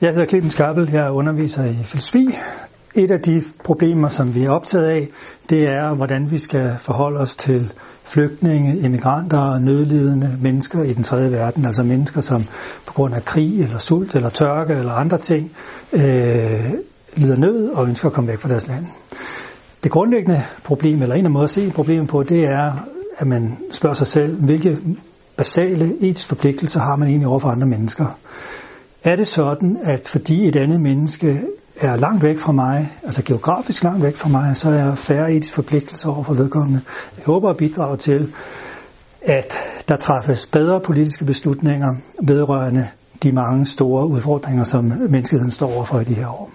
Jeg hedder Clemens Kappel, jeg er underviser i filosofi. Et af de problemer, som vi er optaget af, det er, hvordan vi skal forholde os til flygtninge, immigranter og nødlidende mennesker i den tredje verden, altså mennesker, som på grund af krig eller sult eller tørke eller andre ting øh, lider nød og ønsker at komme væk fra deres land. Det grundlæggende problem, eller en af måder at se problemet på, det er, at man spørger sig selv, hvilke basale etiske forpligtelser har man egentlig over for andre mennesker. Er det sådan, at fordi et andet menneske er langt væk fra mig, altså geografisk langt væk fra mig, så er jeg færre etisk forpligtelser over for vedkommende. Jeg håber at bidrage til, at der træffes bedre politiske beslutninger vedrørende de mange store udfordringer, som menneskeheden står overfor i de her år.